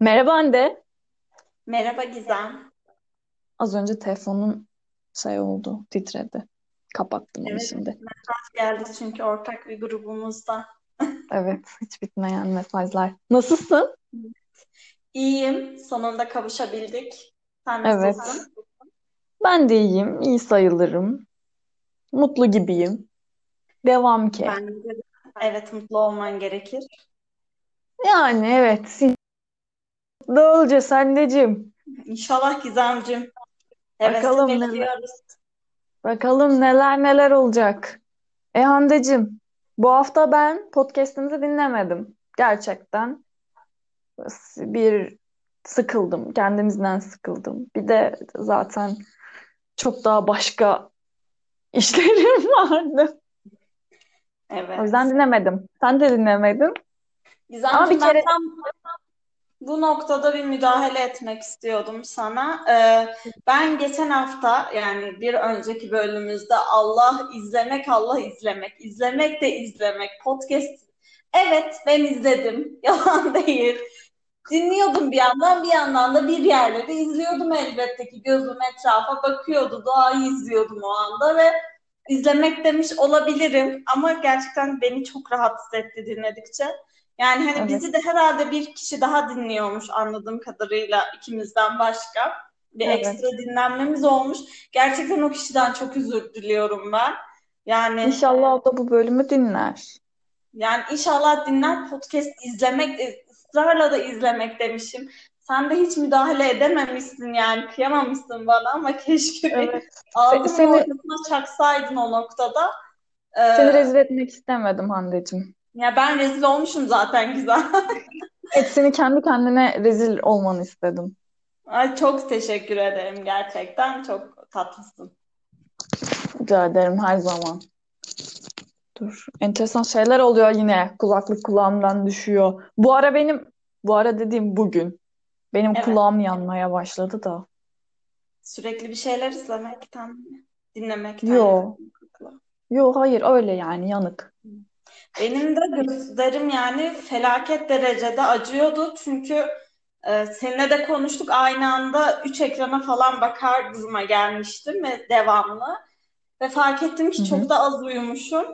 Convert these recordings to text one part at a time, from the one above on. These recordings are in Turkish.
Merhaba Hande. Merhaba Gizem. Az önce telefonun şey oldu, titredi. Kapattım onu Evet, şimdi. mesaj geldi çünkü ortak bir grubumuzda. Evet, hiç bitmeyen mesajlar. Nasılsın? İyiyim, sonunda kavuşabildik. Sen Evet, nasılsın? ben de iyiyim, iyi sayılırım. Mutlu gibiyim. Devam ki. Bence de evet mutlu olman gerekir. Yani evet, mutlu olacağız anneciğim. İnşallah Gizemciğim. Hevesle Bakalım neler, bakalım neler neler olacak. E Hande'cim, bu hafta ben podcast'imizi dinlemedim. Gerçekten bir sıkıldım, kendimizden sıkıldım. Bir de zaten çok daha başka işlerim vardı. O yüzden Evet. dinlemedim. Sen de dinlemedin. Ama bir Gizemciğim kere tam bu noktada bir müdahale etmek istiyordum sana. Ee, ben geçen hafta yani bir önceki bölümümüzde Allah izlemek, Allah izlemek, izlemek de izlemek podcast. Evet ben izledim. Yalan değil. Dinliyordum bir yandan bir yandan da bir yerleri izliyordum elbette ki gözüm etrafa bakıyordu doğayı izliyordum o anda ve izlemek demiş olabilirim ama gerçekten beni çok rahatsız etti dinledikçe. Yani hani evet, bizi de herhalde bir kişi daha dinliyormuş anladığım kadarıyla ikimizden başka bir ekstra evet. dinlenmemiz olmuş. Gerçekten o kişiden çok özür diliyorum ben. Yani İnşallah o da bu bölümü dinler. yani inşallah dinler podcast izlemek, ısrarla da izlemek demişim. Sen de hiç müdahale edememişsin yani kıyamamışsın bana ama keşke Evet. Ağzımın seni ortasına çaksaydın o noktada. seni Ee, rezil etmek istemedim Hande'cim. Ya ben rezil olmuşum zaten güzel. Evet, seni kendi kendine rezil olmanı istedim. Ay, çok teşekkür ederim gerçekten çok tatlısın. Rica ederim her zaman. Dur. Enteresan şeyler oluyor yine. Kulaklık kulağımdan düşüyor. Bu ara benim, bu ara dediğim bugün. Benim Evet kulağım yanmaya başladı da. sürekli bir şeyler izlemekten? Dinlemekten. Yo, yo hayır öyle yani yanık. Benim de gözlerim yani felaket derecede acıyordu çünkü e, seninle de konuştuk aynı anda üç ekrana falan bakar duruma gelmiştim ve devamlı ve fark ettim ki çok hı. da az uyumuşum.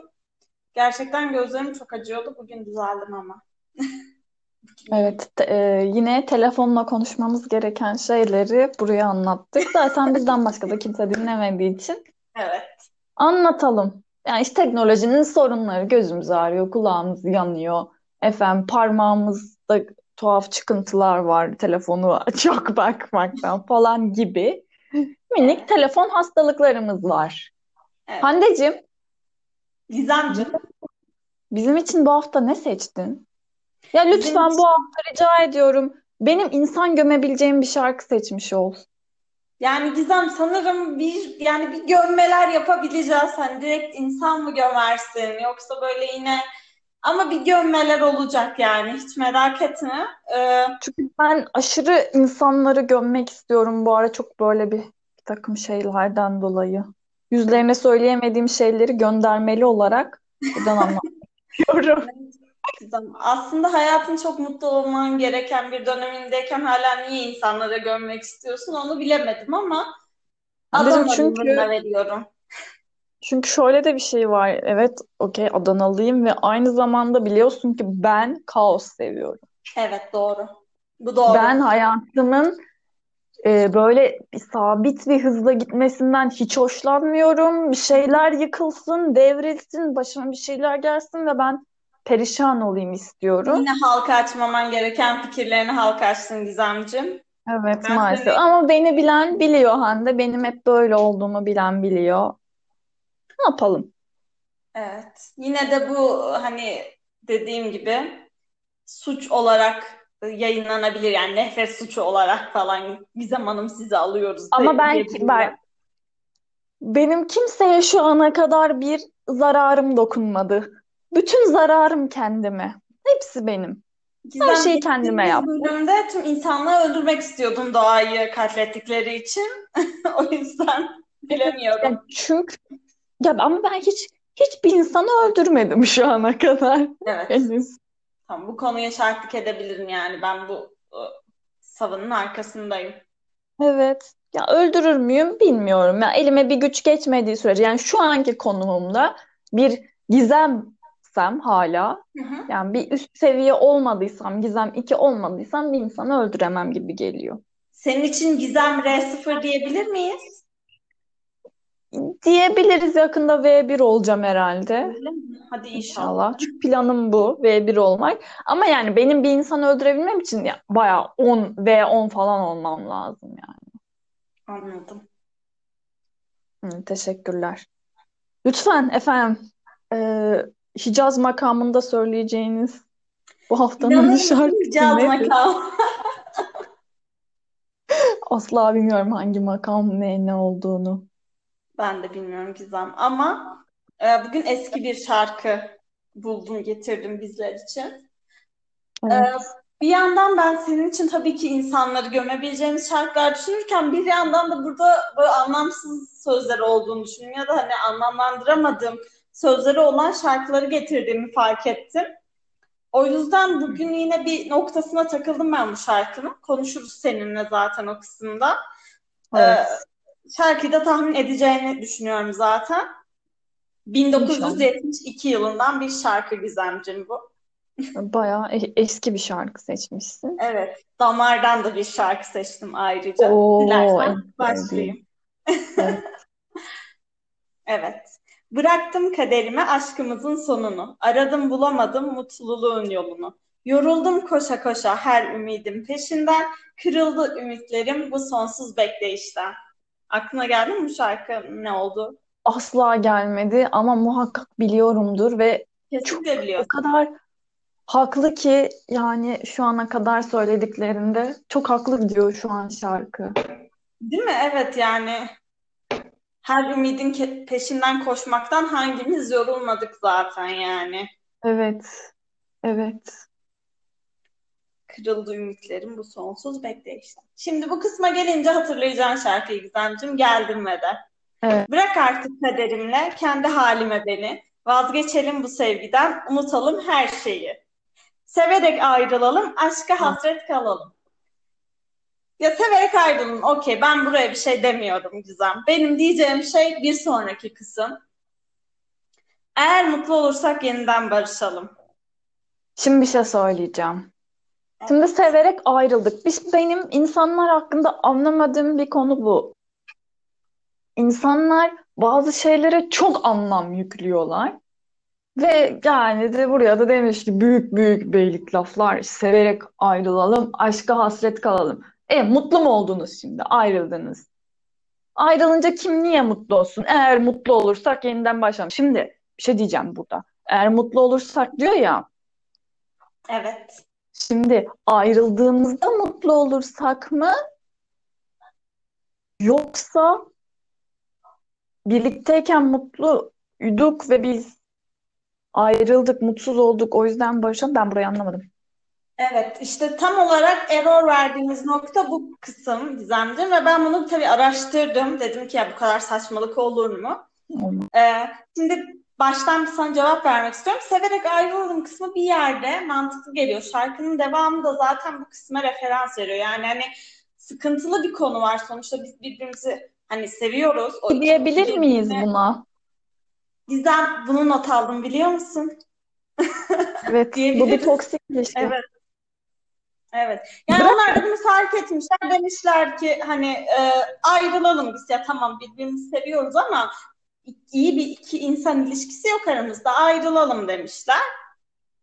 Gerçekten gözlerim çok acıyordu. Bugün düzeldim ama. Evet, e, yine telefonla konuşmamız gereken şeyleri buraya anlattık. Zaten bizden başka da kimse dinlemediği için Evet. anlatalım. Yani işte teknolojinin sorunları gözümüz ağrıyor, kulağımız yanıyor. Efendim parmağımızda tuhaf çıkıntılar var telefonu çok bakmaktan falan gibi minik telefon hastalıklarımız var. Evet. Handecim, Gizemcim bizim için bu hafta ne seçtin? Ya bizim lütfen bu için hafta rica ediyorum benim insan gömebileceğim bir şarkı seçmiş ol. Yani Gizem sanırım bir yani bir gömmeler yapabileceğiz. Hani direkt insan mı gömersin yoksa böyle yine ama bir gömmeler olacak yani hiç merak etme. Ee, Çünkü ben aşırı insanları gömmek istiyorum bu ara çok böyle bir, bir takım şeylerden dolayı. Yüzlerine söyleyemediğim şeyleri göndermeli olarak buradan anlatmak istiyorum. Gizem, aslında hayatın çok mutlu olman gereken bir dönemindeyken hala niye insanlara gömmek istiyorsun onu bilemedim ama Adana'lılığına çünkü veriyorum. çünkü şöyle de bir şey var. Evet, okey Adanalıyım ve aynı zamanda biliyorsun ki ben kaos seviyorum. Evet doğru. Bu doğru. Ben hayatımın e, böyle bir sabit bir hızla gitmesinden hiç hoşlanmıyorum. Bir şeyler yıkılsın, devrilsin, başıma bir şeyler gelsin ve ben perişan olayım istiyorum. Yine halka açmaman gereken fikirlerini halka açsın Gizemciğim. Evet Ben maalesef. seni Ama beni bilen biliyor Hande. Benim hep böyle olduğumu bilen biliyor. Ne yapalım? evet. Yine de bu hani dediğim gibi suç olarak yayınlanabilir yani nefret suçu olarak falan Gizem Hanım sizi alıyoruz Ama de, ben, ben benim kimseye şu ana kadar bir zararım dokunmadı. Bütün zararım kendime. Hepsi benim. Her Gizem şeyi kendime yaptım. bölümde tüm insanlığı öldürmek istiyordun doğayı katlettikleri için. O yüzden bilemiyorum. Yani çünkü ya ama ben hiç hiçbir insanı öldürmedim şu ana kadar Evet. henüz. Tamam, bu konuya şahitlik edebilirim yani. Ben bu e, savının arkasındayım. Evet. Ya öldürür müyüm bilmiyorum. Ya elime bir güç geçmediği sürece yani şu anki konumumda bir gizemsem hala Hı hı. yani bir üst seviye olmadıysam gizem 2 olmadıysam bir insanı öldüremem gibi geliyor. Senin için Gizem R0 diyebilir miyiz? Diyebiliriz yakında V1 olacağım herhalde. Hadi inşallah. İnşallah. Çünkü planım bu V1 olmak. Ama yani benim bir insanı öldürebilmem için ya, bayağı 10 V10 falan olmam lazım yani. Anladım. Hı, teşekkürler. Lütfen efendim e, Hicaz makamında söyleyeceğiniz bu haftanın şarkısı Hicaz nedir? makam? Asla bilmiyorum hangi makam ne ne olduğunu. Ben de bilmiyorum Gizem ama e, bugün eski bir şarkı buldum getirdim bizler için. E, Evet. bir yandan ben senin için tabii ki insanları gömebileceğimiz şarkılar düşünürken bir yandan da burada böyle anlamsız sözleri olduğunu düşünüyorum ya da hani anlamlandıramadığım sözleri olan şarkıları getirdiğimi fark ettim. O yüzden bugün yine bir noktasına takıldım ben bu şarkının. Konuşuruz seninle zaten o kısımda. Evet. Ee, şarkıyı da tahmin edeceğini düşünüyorum zaten. 1972 yılından bir şarkı Gizemciğim bu. Bayağı e- eski bir şarkı seçmişsin. Evet. Damardan da bir şarkı seçtim ayrıca. Oo, Dilersen en başlayayım. Evet. Evet. Bıraktım kaderime aşkımızın sonunu. Aradım bulamadım mutluluğun yolunu. Yoruldum koşa koşa her ümidim peşinden. Kırıldı ümitlerim bu sonsuz bekleyişten. Aklına geldi mi bu şarkı ne oldu? Asla gelmedi ama muhakkak biliyorumdur ve Kesinlikle o biliyorsun. kadar haklı ki yani şu ana kadar söylediklerinde çok haklı gidiyor şu an şarkı. Değil mi? Evet yani her ümidin peşinden koşmaktan hangimiz yorulmadık zaten yani. Evet. Evet. Kırıldı ümitlerim bu sonsuz bekleyişten. Şimdi bu kısma gelince hatırlayacağın şarkıyı Gizemciğim geldim ve de. Evet. Bırak artık kaderimle kendi halime beni. Vazgeçelim bu sevgiden, unutalım her şeyi. Severek ayrılalım, aşka hasret kalalım. Ya severek ayrılalım, okey ben buraya bir şey demiyorum Gizem. Benim diyeceğim şey bir sonraki kısım. Eğer mutlu olursak yeniden barışalım. Şimdi bir şey söyleyeceğim. Şimdi severek ayrıldık. Biz, benim insanlar hakkında anlamadığım bir konu bu. İnsanlar bazı şeylere çok anlam yüklüyorlar. Ve yani de buraya da demiş ki büyük büyük beylik laflar. Severek ayrılalım, aşka hasret kalalım. E mutlu mu oldunuz şimdi? Ayrıldınız. Ayrılınca kim niye mutlu olsun? Eğer mutlu olursak yeniden başlayalım. Şimdi bir şey diyeceğim burada. Eğer mutlu olursak diyor ya. Evet. Şimdi ayrıldığımızda mutlu olursak mı? Yoksa birlikteyken mutluyduk ve biz ayrıldık, mutsuz olduk, o yüzden barışalım. Ben burayı anlamadım. Evet, işte tam olarak error verdiğimiz nokta bu kısım Gizemciğim ve ben bunu tabii araştırdım. Dedim ki ya bu kadar saçmalık olur mu? Olmaz. Ee, şimdi baştan sana cevap vermek istiyorum. Severek ayrılalım kısmı bir yerde mantıklı geliyor. Şarkının devamı da zaten bu kısma referans veriyor. Yani hani sıkıntılı bir konu var. Sonuçta biz birbirimizi hani seviyoruz. O Diyebilir miyiz buna? Gizem bunu not aldım biliyor musun? Evet, bu bir toksik ilişki. Evet. Evet. Yani Bırak- onlar da bunu fark etmişler. Demişler ki hani e, ayrılalım biz ya tamam birbirimizi seviyoruz ama iyi bir iki insan ilişkisi yok aramızda. Ayrılalım demişler.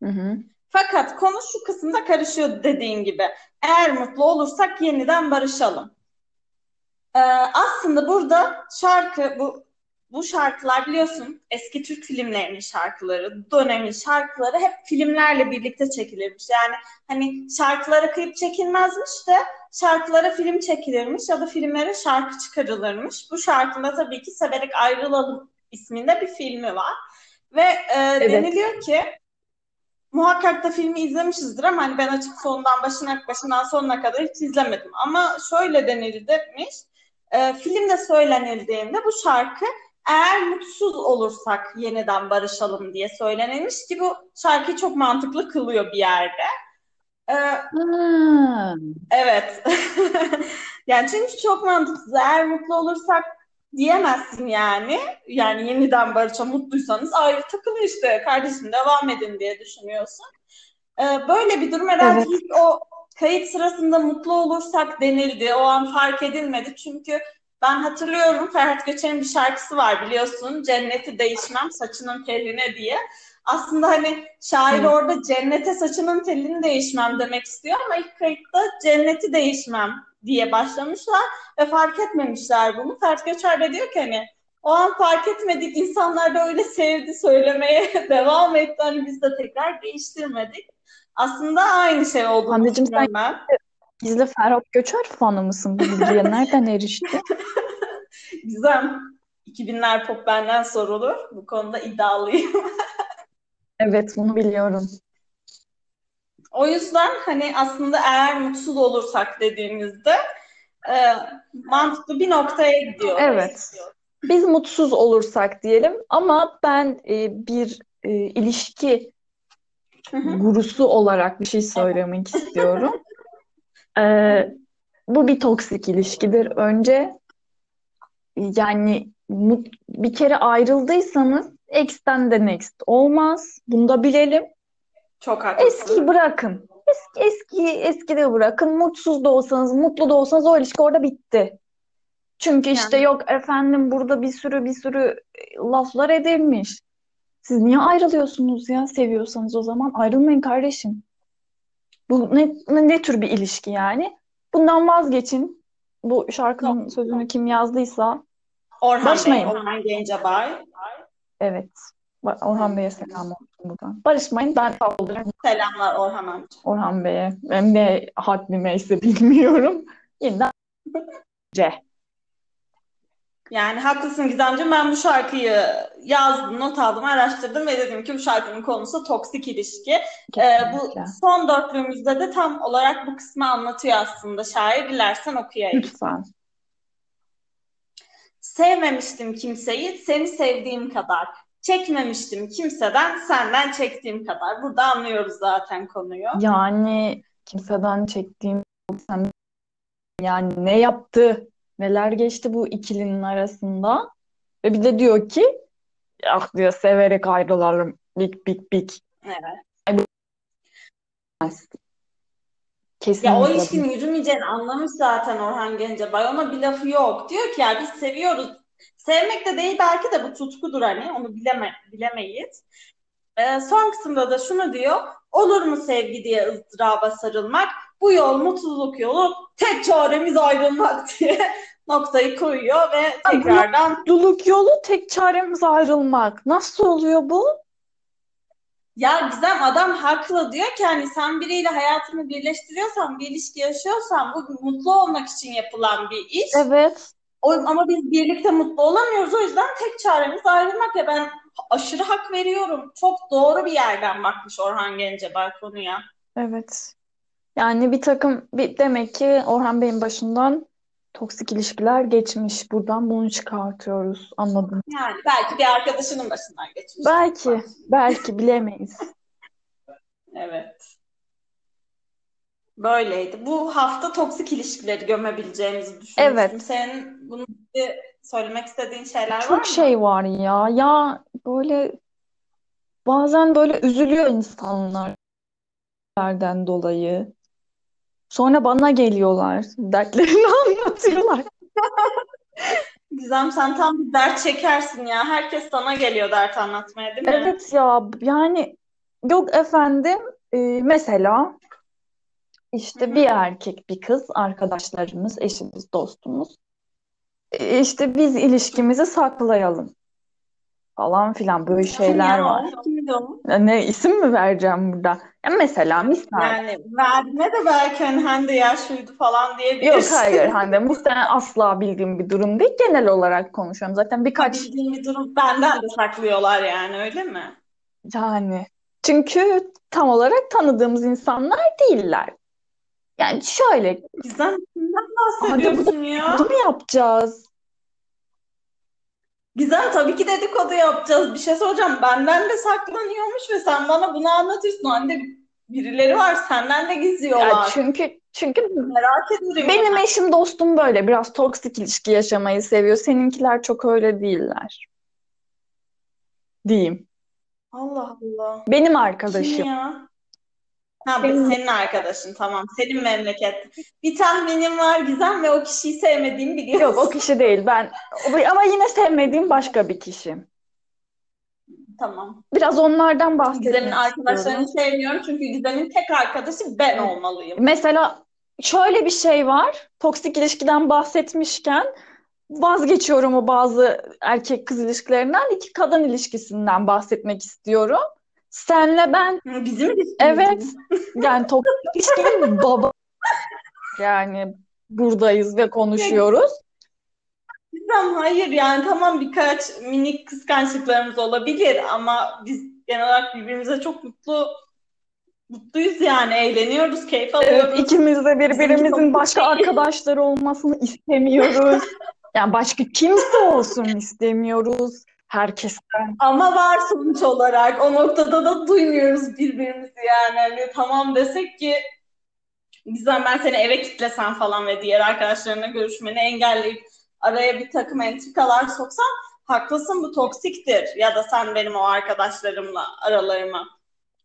Hı hı. Fakat konu şu kısımda karışıyor dediğin gibi. Eğer mutlu olursak yeniden barışalım. Ee, aslında burada şarkı bu bu şarkılar biliyorsun eski Türk filmlerinin şarkıları, dönemin şarkıları hep filmlerle birlikte çekilirmiş. Yani hani şarkılara klip çekilmezmiş de şarkılara film çekilirmiş ya da filmlere şarkı çıkarılırmış. Bu şarkında tabii ki Severek Ayrılalım isminde bir filmi var. Ve e, deniliyor ki muhakkak da filmi izlemişizdir ama hani ben açıp sondan başına başından sonuna kadar hiç izlemedim. Ama şöyle denilmiş. E, filmde söylenildiğinde bu şarkı eğer mutsuz olursak yeniden barışalım diye söylenilmiş ki bu şarkıyı çok mantıklı kılıyor bir yerde. E, Ha, Evet. yani çünkü çok mantıksız. Eğer mutlu olursak diyemezsin yani. Yani yeniden barışa mutluysanız ayrı takılın işte kardeşim devam edin diye düşünüyorsun. Ee, böyle bir durum herhalde Evet. ilk o kayıt sırasında mutlu olursak denildi. O an fark edilmedi. Çünkü ben hatırlıyorum Ferhat Göçer'in bir şarkısı var biliyorsun. Cenneti değişmem saçının teline diye. Aslında hani şair orada cennete saçının telini değişmem demek istiyor ama ilk kayıtta cenneti değişmem diye başlamışlar ve fark etmemişler bunu. Ferhat Göçer de diyor ki hani o an fark etmedik insanlar da öyle sevdi söylemeye devam etti. Hani biz de tekrar değiştirmedik. Aslında aynı şey olduğunu Hande'cim sen ben. Gizli Ferhat Göçer fanı mısın? Bu bilgiye nereden erişti? Gizem 2000'ler pop benden sorulur. Bu konuda iddialıyım. Evet bunu biliyorum. O yüzden hani aslında eğer mutsuz olursak dediğimizde e, mantıklı bir noktaya gidiyoruz. Evet. Biz mutsuz olursak diyelim ama ben e, bir e, ilişki Hı hı. gurusu olarak bir şey söylemek istiyorum. Ee, bu bir toksik ilişkidir. Önce yani mut- bir kere ayrıldıysanız ex'ten de next olmaz. Bunu da bilelim. Çok haklısın. Eski bırakın. Eski, eski, eski de bırakın. Mutsuz da olsanız, mutlu da olsanız o ilişki orada bitti. Çünkü işte Yani yok efendim burada bir sürü bir sürü e, laflar edilmiş. Siz niye ayrılıyorsunuz ya? Seviyorsanız o zaman ayrılmayın kardeşim. Bu ne, ne, tür bir ilişki yani? Bundan vazgeçin. Bu şarkının sözünü kim yazdıysa Orhan Bey, barışmayın. Orhan Gencebay. Evet. Orhan Bey'e selam olsun buradan. Barışmayın. Ben saldırırım Selamlar Orhan amca. Orhan Bey'e. Hem ne haddime ise bilmiyorum. Yeniden C. Yani haklısın Gizemciğim. Ben bu şarkıyı yazdım, not aldım, araştırdım ve dedim ki bu şarkının konusu toksik ilişki. Ee, bu son dörtlüğümüzde de tam olarak bu kısmı anlatıyor aslında şair. Dilersen okuyayım. Lütfen. Sevmemiştim kimseyi seni sevdiğim kadar. Çekmemiştim kimseden senden çektiğim kadar. Burada anlıyoruz zaten konuyu. Yani kimseden çektiğim yani ne yaptı? Neler geçti bu ikilinin arasında? Ve bir de diyor ki ah diyor severek ayrılalım. Big big big. Evet. Ya o Kesinlikle. ilişkinin yürümeyeceğini anlamış zaten Orhan Gencebay. Ona bir lafı yok. Diyor ki ya biz seviyoruz. Sevmek de değil belki de bu tutkudur hani. Onu bileme, bilemeyiz. Ee, son kısımda da şunu diyor. Olur mu sevgi diye ızdıraba sarılmak? Bu yol mutluluk yolu. Tek çaremiz ayrılmak diye noktayı koyuyor ve tekrardan Mutluluk yolu tek çaremiz ayrılmak. Nasıl oluyor bu? ya Gizem adam haklı diyor ki hani sen biriyle hayatını birleştiriyorsan, bir ilişki yaşıyorsan bu mutlu olmak için yapılan bir iş. Evet. O, ama biz birlikte mutlu olamıyoruz. O yüzden tek çaremiz ayrılmak. Ya ben aşırı hak veriyorum. Çok doğru bir yerden bakmış Orhan Gencebay konuya. Evet. Yani bir takım bir, demek ki Orhan Bey'in başından toksik ilişkiler geçmiş. Buradan bunu çıkartıyoruz. Anladım. Yani belki bir arkadaşının başından geçmiş. Belki, belki bilemeyiz. Evet. Böyleydi. Bu hafta toksik ilişkileri gömebileceğimizi düşünmüştüm. Evet. Senin bunu bir söylemek istediğin şeyler var Çok mı? şey var ya. Ya böyle bazen böyle üzülüyor insanlar dolayı. Sonra bana geliyorlar. Dertlerini anlatıyorlar. Gizem sen tam bir dert çekersin ya. Herkes sana geliyor dert anlatmaya değil mi? Evet ya yani yok efendim e, mesela işte Hı hı. bir erkek bir kız arkadaşlarımız, eşimiz, dostumuz e, işte biz ilişkimizi saklayalım falan filan böyle şeyler ya var. Ya Ne isim mi vereceğim burada? Ya mesela misal. Yani verdiğine de belki hani Hande ya şuydu falan Yok diyebilirsin. hayır Hande muhtemelen asla bildiğim bir durum değil. Genel olarak konuşuyorum. Zaten birkaç Bildiğin bir durum benden de saklıyorlar yani öyle mi? yani çünkü tam olarak tanıdığımız insanlar değiller. Yani şöyle Hande burada bahsediyorsun ya? dedikodu mu yapacağız? Gizem tabii ki dedikodu yapacağız. Bir şey soracağım. Benden de saklanıyormuş ve sen bana bunu anlatıyorsun. Hande birileri var senden de Ya gizliyorlar. çünkü Çünkü Merak ederim benim yani. eşim dostum böyle biraz toksik ilişki yaşamayı seviyor. Seninkiler çok öyle değiller. Diyeyim. Allah Allah. Benim Kim arkadaşım. ya? Ha, Benim senin arkadaşın tamam. Senin memleket. Bir tahminim var Gizem ve o kişiyi sevmediğimi yok o biliyorsun. kişi değil. Ben ama yine sevmediğim başka bir kişi. Tamam. Biraz onlardan Gizem'in bahsetmek istiyorum. arkadaşlarını sevmiyorum çünkü Gizem'in tek arkadaşı ben olmalıyım. Mesela şöyle bir şey var. Toksik ilişkiden bahsetmişken vazgeçiyorum o bazı erkek kız ilişkilerinden. iki kadın ilişkisinden bahsetmek istiyorum. Senle ben ilişkimiz evet yani toksik ilişkinin baba yani buradayız ve konuşuyoruz. Gizem hayır yani tamam birkaç minik kıskançlıklarımız olabilir ama biz genel olarak birbirimize çok mutlu mutluyuz yani eğleniyoruz, keyif Evet, alıyoruz. ikimiz de birbirimizin başka arkadaşları olmasını istemiyoruz. Yani başka kimse olsun istemiyoruz. Herkesten. Ama var sonuç olarak. O noktada da duymuyoruz birbirimizi yani. Hani tamam desek ki Gizem ben seni eve kitlesem falan ve diğer arkadaşlarına görüşmeni engelleyip araya bir takım entrikalar soksam haklısın bu toksiktir. Ya da sen benim o arkadaşlarımla aralarıma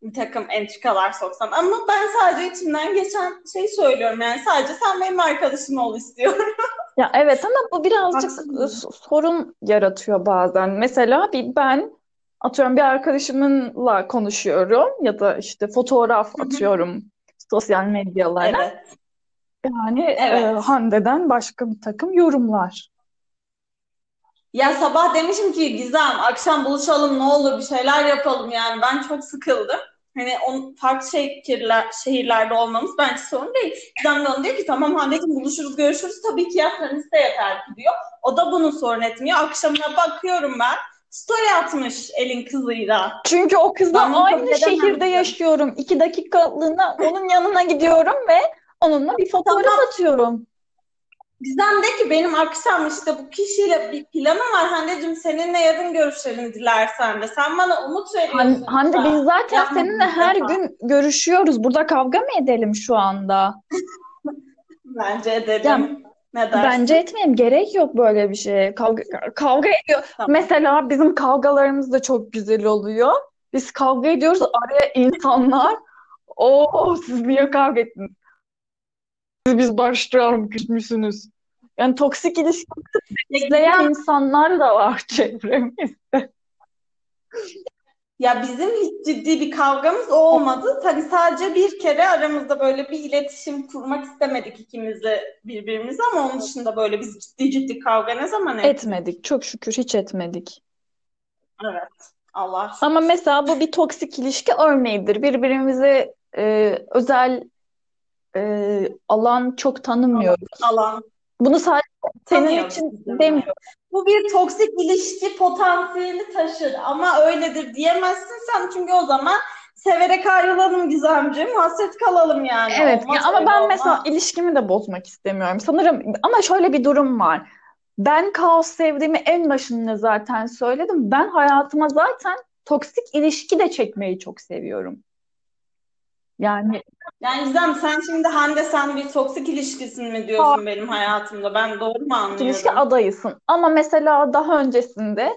bir takım entrikalar soksan. Ama ben sadece içimden geçen şey söylüyorum yani sadece sen benim arkadaşım ol istiyorum. Ya evet ama bu birazcık Haksız s- sorun yaratıyor bazen. Mesela bir ben atıyorum bir arkadaşımla konuşuyorum ya da işte fotoğraf Hı hı. atıyorum sosyal medyalara. Evet. Yani e, Evet. Hande'den başka bir takım yorumlar. Ya sabah demişim ki Gizem akşam buluşalım ne olur bir şeyler yapalım yani ben çok sıkıldım. Hani on, farklı şehirler, şehirlerde olmamız bence sorun değil. Gizem de diyor ki tamam Hande'cim buluşuruz görüşürüz tabii ki da yeter ki diyor. O da bunu sorun etmiyor. Akşamına bakıyorum ben story atmış elin kızıyla. Çünkü o kızla Ben aynı şehirde yaşıyorum. İki dakikalığına onun yanına gidiyorum ve onunla bir fotoğraf Tamam. atıyorum. Gizem de ki benim akşam işte bu kişiyle bir planım var Hande'cim seninle yarın görüşelim dilersen de. Sen bana umut Han- veriyorsun Hande biz zaten Yapma seninle her defa. gün görüşüyoruz. Burada kavga mı edelim şu anda? Bence edelim. Ne bence etmeyeyim. Gerek yok böyle bir şeye. Kavga, kavga ediyor. Tamam. Mesela bizim kavgalarımız da çok güzel oluyor. Biz kavga ediyoruz. Araya insanlar o siz niye kavga ettiniz? Biz barıştıralım küsmüşsünüz. Yani toksik ilişki Ya izleyen insanlar da var çevremizde. ya bizim hiç ciddi bir kavgamız olmadı. Hani sadece bir kere aramızda böyle bir iletişim kurmak istemedik ikimiz de birbirimize ama onun dışında böyle biz ciddi ciddi kavga ne zaman ettik? Etmedik. Çok şükür hiç etmedik. Evet. Allah Ama mesela bu bir toksik ilişki örneğidir. Birbirimize e, özel e, alan çok tanımıyoruz. Alan Bunu sadece senin için demiyorum. Bu bir toksik ilişki potansiyeli taşır ama öyledir diyemezsin sen çünkü o zaman severek ayrılalım Gizemciğim, hasret kalalım yani. Evet Olmaz ya ama ben olmaz. mesela ilişkimi de bozmak istemiyorum. Sanırım ama şöyle bir durum var. Ben kaos sevdiğimi en başında zaten söyledim. Ben hayatıma zaten toksik ilişki de çekmeyi çok seviyorum. Yani Yani Gizem sen şimdi Hande sen bir toksik ilişkisin mi diyorsun benim hayatımda? Ben doğru mu ilişki anlıyorum? adayısın. Ama mesela daha öncesinde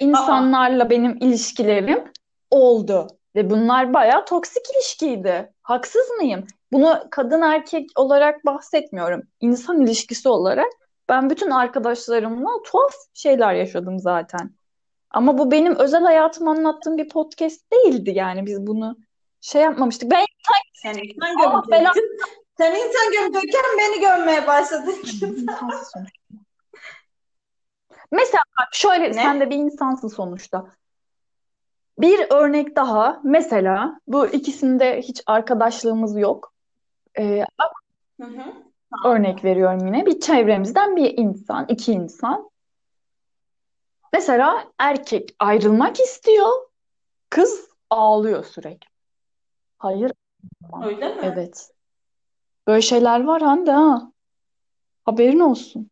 insanlarla benim ilişkilerim oldu. Ve bunlar bayağı toksik ilişkiydi. Haksız mıyım? Bunu kadın erkek olarak bahsetmiyorum. İnsan ilişkisi olarak ben bütün arkadaşlarımla tuhaf şeyler yaşadım zaten. Ama bu benim özel hayatımı anlattığım bir podcast değildi yani biz bunu şey yapmamıştık. Ben Sen insan Allah belanı gömecektin. Sen insan gömecekken beni gömmeye başladın. Mesela bak şöyle Ne? sen de bir insansın sonuçta. Bir örnek daha mesela bu ikisinde hiç arkadaşlığımız yok. Ee, Hı hı. örnek veriyorum yine bir çevremizden bir insan, iki insan. Mesela erkek ayrılmak istiyor, kız ağlıyor sürekli. Hayır, Öyle mi? evet. Böyle şeyler var Hande ha. Haberin olsun.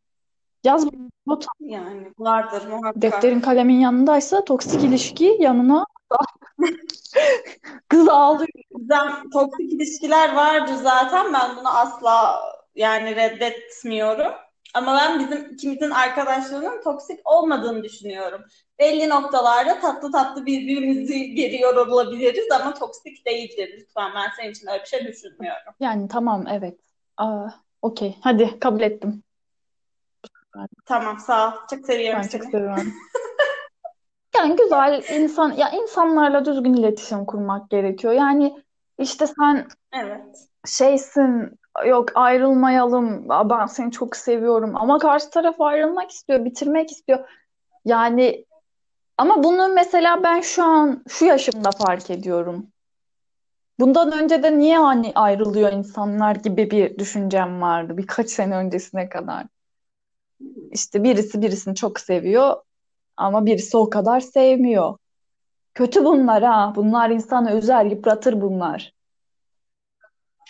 Yaz not Yani vardır muhakkak. defterin kalemin yanındaysa toksik ilişki yanına Kız ağlıyor. Gizem, toksik ilişkiler vardır zaten. Ben bunu asla yani reddetmiyorum. Ama ben bizim ikimizin arkadaşlığının toksik olmadığını düşünüyorum. Belli noktalarda tatlı tatlı birbirimizi geriyor olabiliriz ama toksik değildir. Lütfen ben senin için öyle bir şey düşünmüyorum. Yani tamam evet. Aa, okey. Hadi kabul ettim. Tamam sağ ol. Çok seviyorum Ben seni. çok seviyorum. Yani güzel insan ya insanlarla düzgün iletişim kurmak gerekiyor. Yani işte sen Evet. şeysin yok ayrılmayalım. Ben seni çok seviyorum. Ama karşı taraf ayrılmak istiyor bitirmek istiyor. Yani ama bunu mesela ben şu an şu yaşımda fark ediyorum. Bundan önce de niye hani ayrılıyor insanlar gibi bir düşüncem vardı birkaç sene öncesine kadar. İşte birisi birisini çok seviyor ama birisi o kadar sevmiyor. Kötü bunlar ha. Bunlar insanı üzer yıpratır bunlar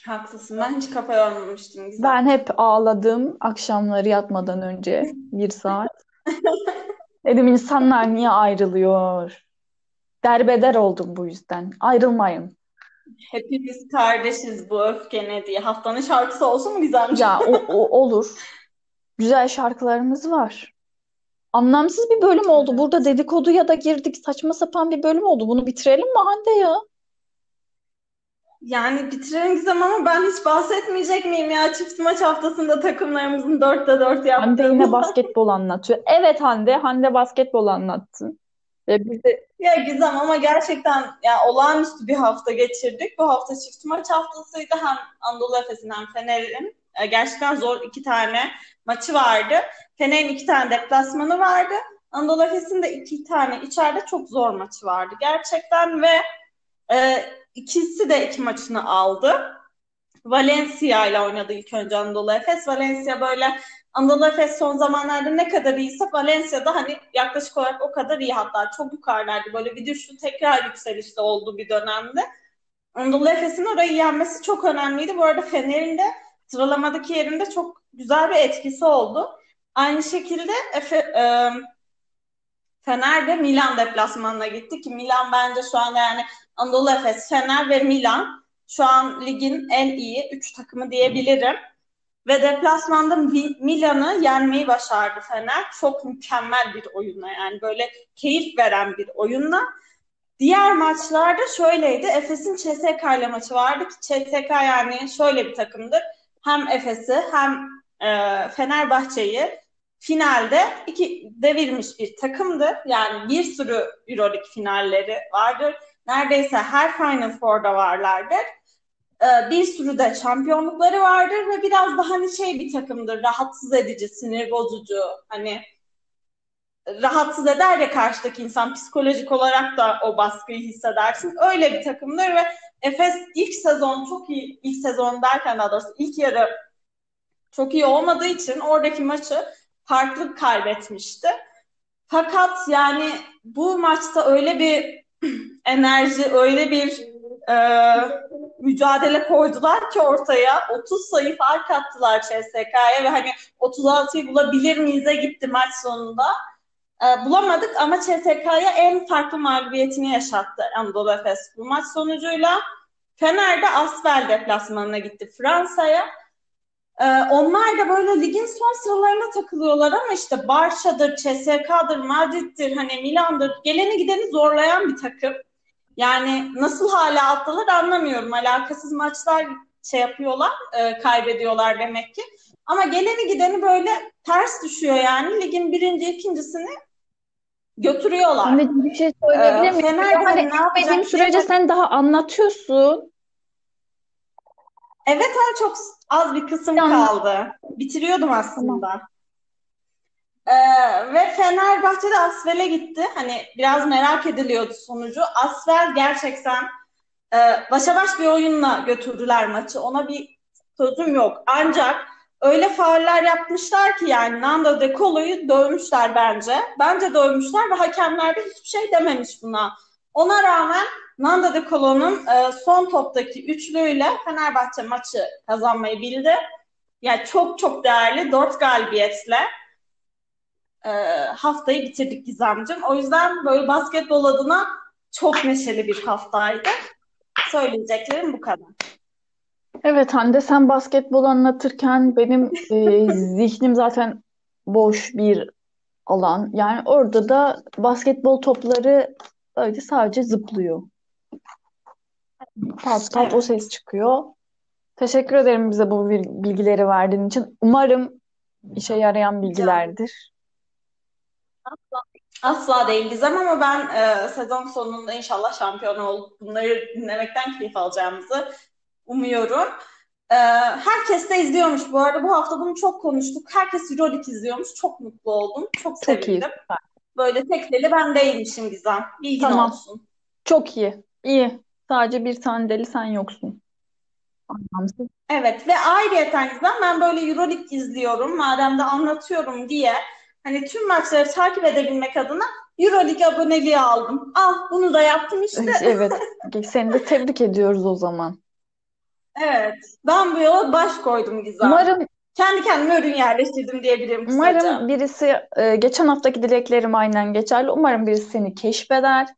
Haklısın. Ben hiç kafa yormamıştım Gizem. Ben hep ağladım akşamları yatmadan önce bir saat. Dedim insanlar niye ayrılıyor? Derbeder oldum bu yüzden. Ayrılmayın. Hepimiz kardeşiz bu öfke ne diye. Haftanın şarkısı olsun mu Gizemciğim? Ya o, o olur. Güzel şarkılarımız var. Anlamsız bir bölüm oldu. Burada dedikoduya da girdik. Saçma sapan bir bölüm oldu. Bunu bitirelim mi Hande ya? Yani bitirelim Gizem ama ben hiç bahsetmeyecek miyim ya çift maç haftasında takımlarımızın dörtte dört Hande yaptığını. yine basketbol anlatıyor. Evet Hande, Hande basketbol anlattı. Ve biz de Ya Gizem ama gerçekten ya olağanüstü bir hafta geçirdik. Bu hafta çift maç haftasıydı. Hem Anadolu Efes'in hem Fener'in e, gerçekten zor iki tane maçı vardı. Fener'in iki tane deplasmanı vardı. Anadolu Efes'in de iki tane içeride çok zor maçı vardı gerçekten ve e, ikisi de iki maçını aldı. Valencia ile oynadı ilk önce Anadolu Efes. Valencia böyle Anadolu Efes son zamanlarda ne kadar iyiyse Valencia'da hani yaklaşık olarak o kadar iyi hatta çok yukarıdaydı. Böyle bir düşüşü tekrar yükselişte olduğu bir dönemde. Anadolu Efes'in orayı yenmesi çok önemliydi. Bu arada Fener'in de sıralamadaki yerinde çok güzel bir etkisi oldu. Aynı şekilde Efe, e, Fener ve Milan deplasmanına gitti ki Milan bence şu anda yani Anadolu Efes, Fener ve Milan şu an ligin en iyi üç takımı diyebilirim. Ve deplasmanda Milan'ı yenmeyi başardı Fener. Çok mükemmel bir oyunla yani böyle keyif veren bir oyunla. Diğer maçlarda şöyleydi. Efes'in CSK ile maçı vardı ki CSK yani şöyle bir takımdır. Hem Efes'i hem e, Fenerbahçe'yi finalde iki devirmiş bir takımdır. Yani bir sürü Euroleague finalleri vardır. Neredeyse her Final Four'da varlardır. Ee, bir sürü de şampiyonlukları vardır ve biraz da hani şey bir takımdır. Rahatsız edici, sinir bozucu. Hani rahatsız eder ya karşıdaki insan psikolojik olarak da o baskıyı hissedersin. Öyle bir takımdır ve Efes ilk sezon çok iyi, ilk sezon derken daha doğrusu ilk yarı çok iyi olmadığı için oradaki maçı farklı kaybetmişti. Fakat yani bu maçta öyle bir enerji, öyle bir e, mücadele koydular ki ortaya 30 sayı fark attılar CSK'ya ve hani 36'yı bulabilir miyiz'e gitti maç sonunda. E, bulamadık ama CSK'ya en farklı mağlubiyetini yaşattı Anadolu Efes bu maç sonucuyla. Fener de Asvel deplasmanına gitti Fransa'ya. Ee, onlar da böyle ligin son sıralarına takılıyorlar ama işte Barça'dır, CSK'dır, Madrid'dir, hani Milan'dır. Geleni gideni zorlayan bir takım. Yani nasıl hala attılar anlamıyorum. Alakasız maçlar şey yapıyorlar, e, kaybediyorlar demek ki. Ama geleni gideni böyle ters düşüyor yani. Ligin birinci, ikincisini götürüyorlar. Anneciğim bir şey söyleyebilir Ee, miyim? Fener Yani ne yapacak etmediğim sürece diye- sen daha anlatıyorsun. Evet ama çok az bir kısım Tamam. kaldı. Bitiriyordum aslında. Ee, ve Fenerbahçe de Asvel'e gitti. Hani biraz merak ediliyordu sonucu. Asvel gerçekten e, başa baş bir oyunla götürdüler maçı. Ona bir sözüm yok. Ancak öyle fauller yapmışlar ki yani Nando De Colo'yu dövmüşler bence. Bence dövmüşler ve hakemler de hiçbir şey dememiş buna. Ona rağmen Nando De Colo'nun e, son toptaki üçlüğüyle Fenerbahçe maçı kazanmayı bildi. Yani çok çok değerli dört galibiyetle e, haftayı bitirdik Gizemciğim. O yüzden böyle basketbol adına çok neşeli bir haftaydı. Söyleyeceklerim bu kadar. Evet Hande sen basketbol anlatırken benim e, zihnim zaten boş bir alan. Yani orada da basketbol topları böyle sadece zıplıyor. Pat pat o Evet. ses çıkıyor. Teşekkür ederim bize bu bil- bilgileri verdiğin için. Umarım işe yarayan bilgilerdir. Asla değil Gizem ama ben e, sezon sonunda inşallah şampiyon olup bunları dinlemekten keyif alacağımızı umuyorum. E, herkes de izliyormuş bu arada. Bu hafta bunu çok konuştuk. Herkes Euroleague izliyormuş. Çok mutlu oldum. Çok Çok iyi. sevindim. Böyle tek deli ben değilmişim Gizem. Bilgin Tamam. olsun. Çok iyi. İyi. Sadece bir tane deli sen yoksun. Anlamsız. Evet ve ayrıyeten Gizem ben böyle Euroleague izliyorum. Madem de anlatıyorum diye hani tüm maçları takip edebilmek adına Euroleague aboneliği aldım. Al bunu da yaptım işte. Evet. Seni de tebrik ediyoruz o zaman. Evet. Ben bu yola baş koydum Gizem. Umarım Kendi kendime ürün yerleştirdim diyebilirim kısaca. Umarım birisi e, geçen haftaki dileklerim aynen geçerli. Umarım birisi seni keşfeder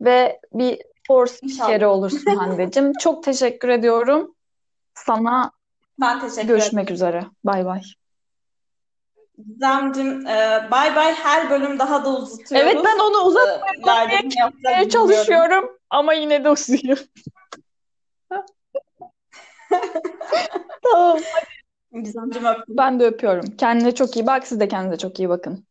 ve bir spikeri İnşallah. olursun Hande'cim. Çok teşekkür ediyorum. Sana Ben teşekkür ederim. görüşmek üzere. Bay bay. Gizemcim e, bay bay her bölüm daha da uzutuyoruz. Evet ben onu E, uzatmaya bilmiyorum. çalışıyorum ama yine de uzuyor. Tamam. Gizemcim öptüm. Ben de öpüyorum. Kendine çok iyi bak. Siz de kendinize çok iyi bakın.